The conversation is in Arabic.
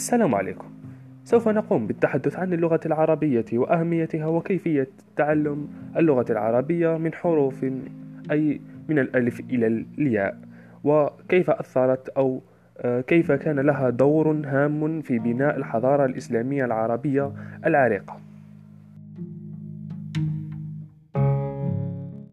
السلام عليكم. سوف نقوم بالتحدث عن اللغة العربية وأهميتها وكيفية تعلم اللغة العربية من حروف أي من الألف إلى الياء وكيف أثرت أو آه، كيف كان لها دور هام في بناء الحضارة الإسلامية العربية العريقة.